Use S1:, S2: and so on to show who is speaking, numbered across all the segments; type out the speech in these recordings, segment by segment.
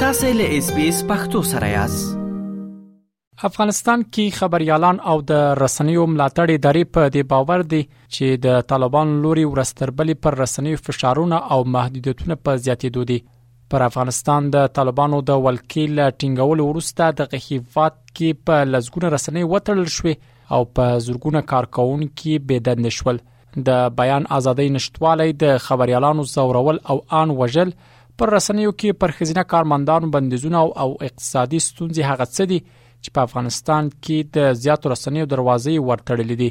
S1: تاسو له اس بي اس پختو سره یاست
S2: افغانستان کې خبريالان او د رسنیو ملاتړ ادارې په دې باور دي چې د طالبان لوري ورستربلې پر رسنیو فشارونه او محدودیتونه په زیاتېدو دي پر افغانستان د طالبانو د ولکې ل ټینګولو وروسته د غهیوات کې په لزګونه رسنۍ وټړل شوې او په زورګونه کارکونکو بيدند شول د بیان ازادۍ نشټوالی د خبريالانو زورول او آن وژل پر رسنیو کې پر خزینه کارمندانو بندیزونه او, او اقتصادي ستونزې هغه څه دي چې په افغانستان کې د زیاتو رسنیو دروازې ورتړلې دي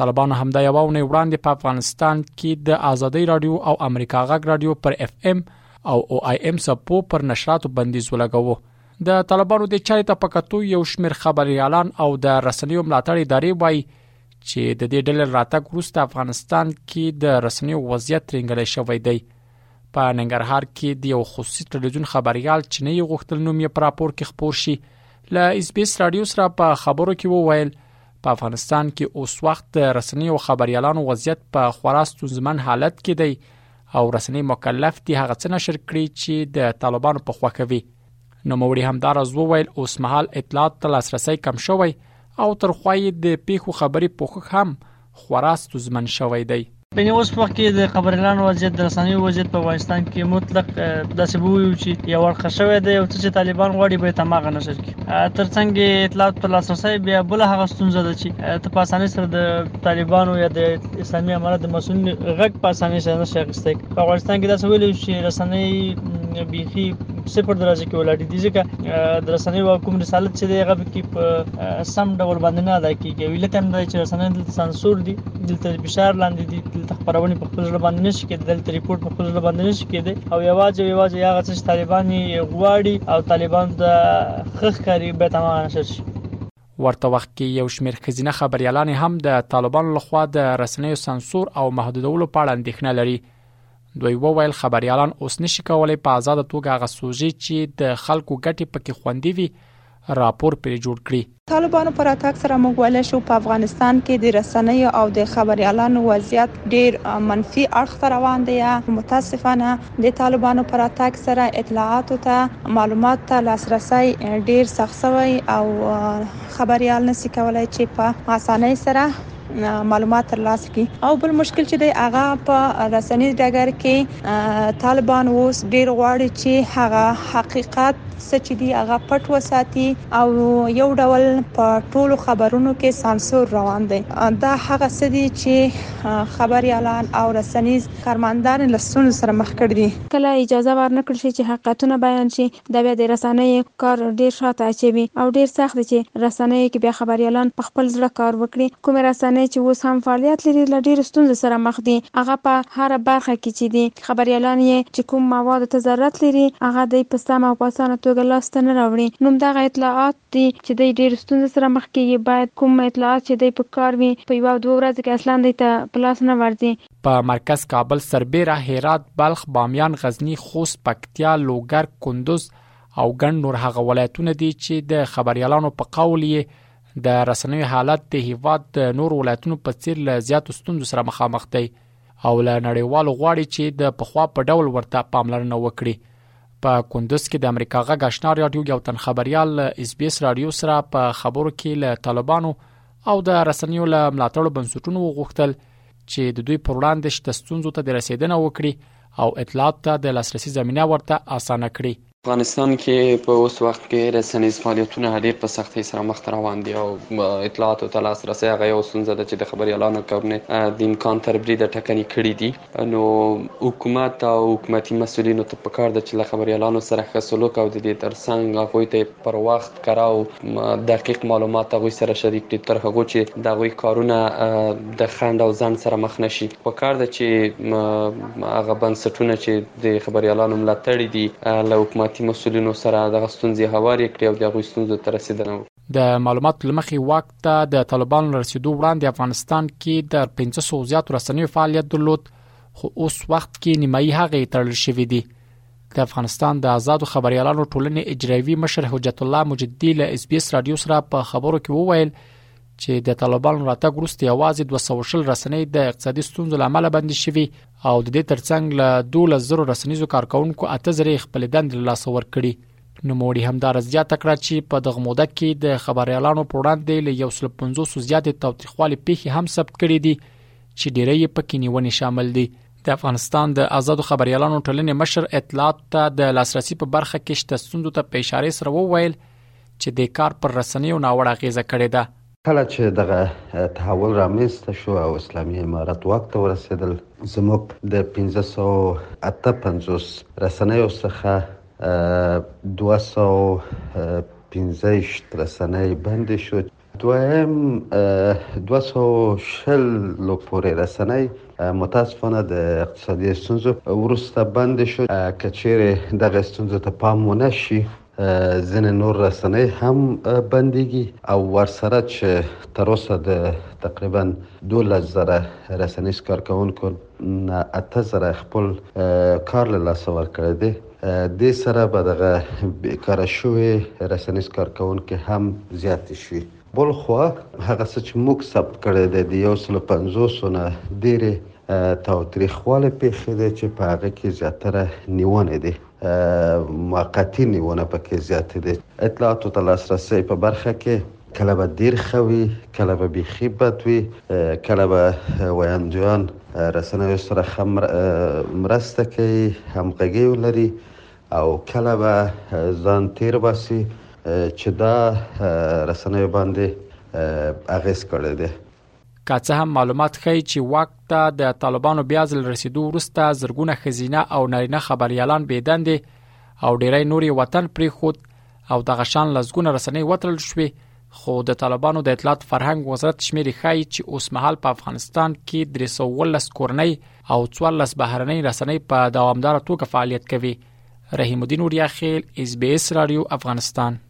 S2: طالبانو همدا یو ونې وړاندې په افغانستان کې د ازادي رادیو او امریکا غږ رادیو پر اف ام او او آی ام سپو پر نشراتو بندیز ولګوو د طالبانو د چارې ته پکتو یو شمیر خبريالان او د رسنیو ملاتړ ادارې وایي چې د دې ډلې راتګ وروسته افغانستان کې د رسنیو وضعیت ترنګلې شوې دی په ننګرهار کې د یو خصوصي ټلویزیون خبريال چې نه یې غوښتل نوم یې پر راپور کې خبر شي له اس بي اس رادیو سره په خبرو کې وویل په افغانستان کې اوس وخت د رسنۍ او خبريالانو وضعیت په خورا ستونزمن حالت کې دی او رسنۍ مکلف دي هغه څه نشر کړي چې د طالبانو په خوښه وي نوموړي همدارز وویل اوسمهال اطلاعات ته لاسرسی کم شوی او تر خوای د پیښو خبري پوښښ هم خورا ستونزمن شوی دی
S3: یعنی اوس په وخت کې د خبريالانو وضعیت د رسنیو وضعیت په افغانستان کې مطلق داسې به ویو چې یو اړخه شوی دی او څه چې طالبان غواړي به یې تماغه نشر کړي ترڅنګ اطلاعات ته لاسرسی بیا بل هغه ستونزه ده چې ته په اسانۍ سره د طالبانو یا د اسلامي امارت د مسؤلین غږ په اسانۍ سره نشي اخیستی په افغانستان کې داسې ویل چې رسنۍ بیخي صفر درجه کې ولاړ دي ځکه د رسنۍ او کوم رسالت چې دی هغه کې په سم ډول باندې نه ادا کیږي ویل تم دی چې رسنۍ د سانسور دي دلته فشار لاندې دي دلته خبرونه په خپل ځل باندې نشي کېدل دلته ریپورت په خپل ځل باندې نشي کېدل او یواز یواز هغه چې طالبان غواړي او طالبان د خخ کاری به تمام نشي
S2: ورته وخت کې یو شمېر خزینه خبريالان هم د طالبانو لخوا د رسنیو سانسور او محدودولو په اړه اندېښنه لري دوی وویل خبریالان اوس نشي کولای په آزاده توګه هغه سوژې چې د خلکو ګټې پکې خوندي وي راپور پرې جوړ کړي.
S4: طالبانو په راتګ سره موږ ویلی شو په افغانستان کې د رسنیو او د خبریالانو وضعیت ډیر منفي اړخ ته روان دی. متاسفانه د طالبانو په راتګ سره اطلاعاتو ته، معلوماتو ته لاسرسی ډیر سخت شوی او خبریال نشي کولای چې په اسانۍ سره معلومات تر لاسه کړي او بل مشکل چې دی هغه په رسنیز ډګر کې طالبان اوس ډیر غواړي چې هغه حقیقت څه چې دی هغه پټ وساتي او یو ډول په ټولو خبرونو کې سانسور روان دی دا هغه څه دي چې خبريالان او رسنیز کارمندان له ستونزو سره مخ کړي دي
S5: کله اجازه ورنکړل شي چې حقیقتونه بیان شي دا بیا د رسنیو کار ډېر شاته اچوي او ډېر سخت دی چې رسنیو کې بیا خبریالان په خپل زړه کار وکړي. کومې رسنۍ چې اوس هم فعالیت لري له ډېرو ستونزو سره مخ دي، هغه په هره برخه کې چې دي، خبریالان یې چې کوم موادو ته ضرورت لري هغه دی په سمه او په اسانه توګه لاس ته نه راوړي، نو همدغه اطلاعات دي چې دی ډېرو ستونزو سره مخ کېږي، باید کوم اطلاعات چې دی په کار وي په یوه او دوو ورځو کې اصلا دی ته په لاس نه ورځي.
S2: په مرکز کابل سربېره هرات، بلخ، بامیان، غزني، خوست، پکتیا، لوګر، کندوز او ګڼ نور هغه ولایتونه دي چې د خبریالانو په قول یې د رسنیو حالت د هیواد د نور ولایتونو په څیر له زیاتو ستونزو سره مخامخ دی او له نړیوالو غواړي چې د پخوا په ډول ورته پاملرنه وکړي په کندوز کې د امریکا غږ آشنا رادیو یو تن خبريال له اس بي اس رادیو سره په خبرو کې له طالبانو او د رسنیو له ملاتړو بنسټونو وغوښتل چې د دوی پر وړاندې شته ستونزو ته د رسیدنه وکړي او اطلاعات ته د لاسرسي زمينه ورته اسانه کړي
S6: افغانستان کې په اوس وخت کې رسنیز فعالیتونه ډیر په سختۍ سره مخ ته روان دي او اطلاعاتو ته لاسرسی هغه یو ستونزه ده چې د خبریالانو کورنۍ د امکان تر بریده ټکنې کړې دي نو حکومت او حکومتي مسولینو ته پکار ده چې له خبریالانو سره ښه سلوک او د دې ترڅنګ هغوی ته پر وخت کره او دقیق معلومات هغوی سره شریک کړي تر هغو چې د هغوی کارونه د خنډ او ځنډ سره مخ نه شي په کار ده چې هغه بنسټونه چې د خبریالانو ملاتړي دي له حکومتي مسولینو سره دغه ستونزې هوارې کړي او د هغوی ستونزو ته رسیدنه وکړي
S2: د معلوماتو لمخې واک ته د طالبانو لرسیدو وړاندې افغانستان کې د 500 زیات رسنیو فعالیت درلود خو اوس وخت کې نیمایي هغه تړل شوې دي د افغانستان د آزادو خبريالانو ټولنې اجرایوي مشر حجت الله مجددي له اس بي اس رادیو سره په خبرو کې وویل چې د طالبانو راتګ وروسته یوازې 200 رسنۍ د اقتصادي ستونزو لامل باندې شوي او د دې ترڅنګ له 12000 رسنیزو کارکونکو اته زره خپل دند له لاس ور کړی نو موري همدار زیات کړه چې په دغه موده کې د خبريالانو په وړاندې له 150 زیاتې توتریخوالي پیښې هم ثبت کړې دي چې ډېری یې پکې نیونې شامل دي د افغانستان د آزادو خبريالانو ټولنې مشر اطلاعات ته د لاسرسي په برخه کې شته ستوندو ته په اشاره سره وویل چې د کار پر رسنیو ناوړه غیزه کړې ده
S7: کله چې دغه تحول رامنځته شو او اسلامي امارت واک ته ورسېدل زموږ د 1558 رسنیو څخه 215 رسنۍ بندې شو دویم دوه سوه او شلو پورې رسنۍ متاسفانه د اقتصادي ستونزو وروسته بندې شو که چیرې دغه ستونزو ته پام ونه شي ځینې نور رسنۍ هم بندیږي او ورسره چې تر اوسه د تقریبا دولس زره رسنیز کارکوونکو نه اته زره خپل کار له لاسه ورکړی دی. دې سره به دغه بې کاره شوې رسنیز کارکوونکې هم زیاتې شي. بل خوا هغه څه چې موږ ثبت کړی دی د یو سلو پنځوسو نه ډېرې تاوتریخوالې پېښې دی چې په هغه کې زیاتره نیونې دي. موقتي نیونه په کې زیاتې دي. اطلاعاتو ته لاسرسۍ په برخه کې کله به دیر ښه وي کله به بیخي بد وي کله به ویاندویان رسنیو سره ښه مرسته کوي همغږي ولري او کله به ځان تیر باسي چې دا رسنیو باندې اغیز کړی دی
S2: که څه هم معلومات ښیي چې واک ته د طالبانو بیا ځل رسیدو وروسته زرګونه خزینه او نارینه خبريالان بيدندې او ډیری نوري وطن پرې خود او دغه شان لزګونه رسنۍ وترل شوې خو د طالبانو د اطلاعات فرهنګ وزارت شمیر ښیي چې اوس مهال په افغانستان کې 313 کورنۍ او 14 بهرنۍ رسنۍ په دوامدار توګه فعالیت کوي رحیم الدین اوریا خیل اس بي اس رادیو افغانستان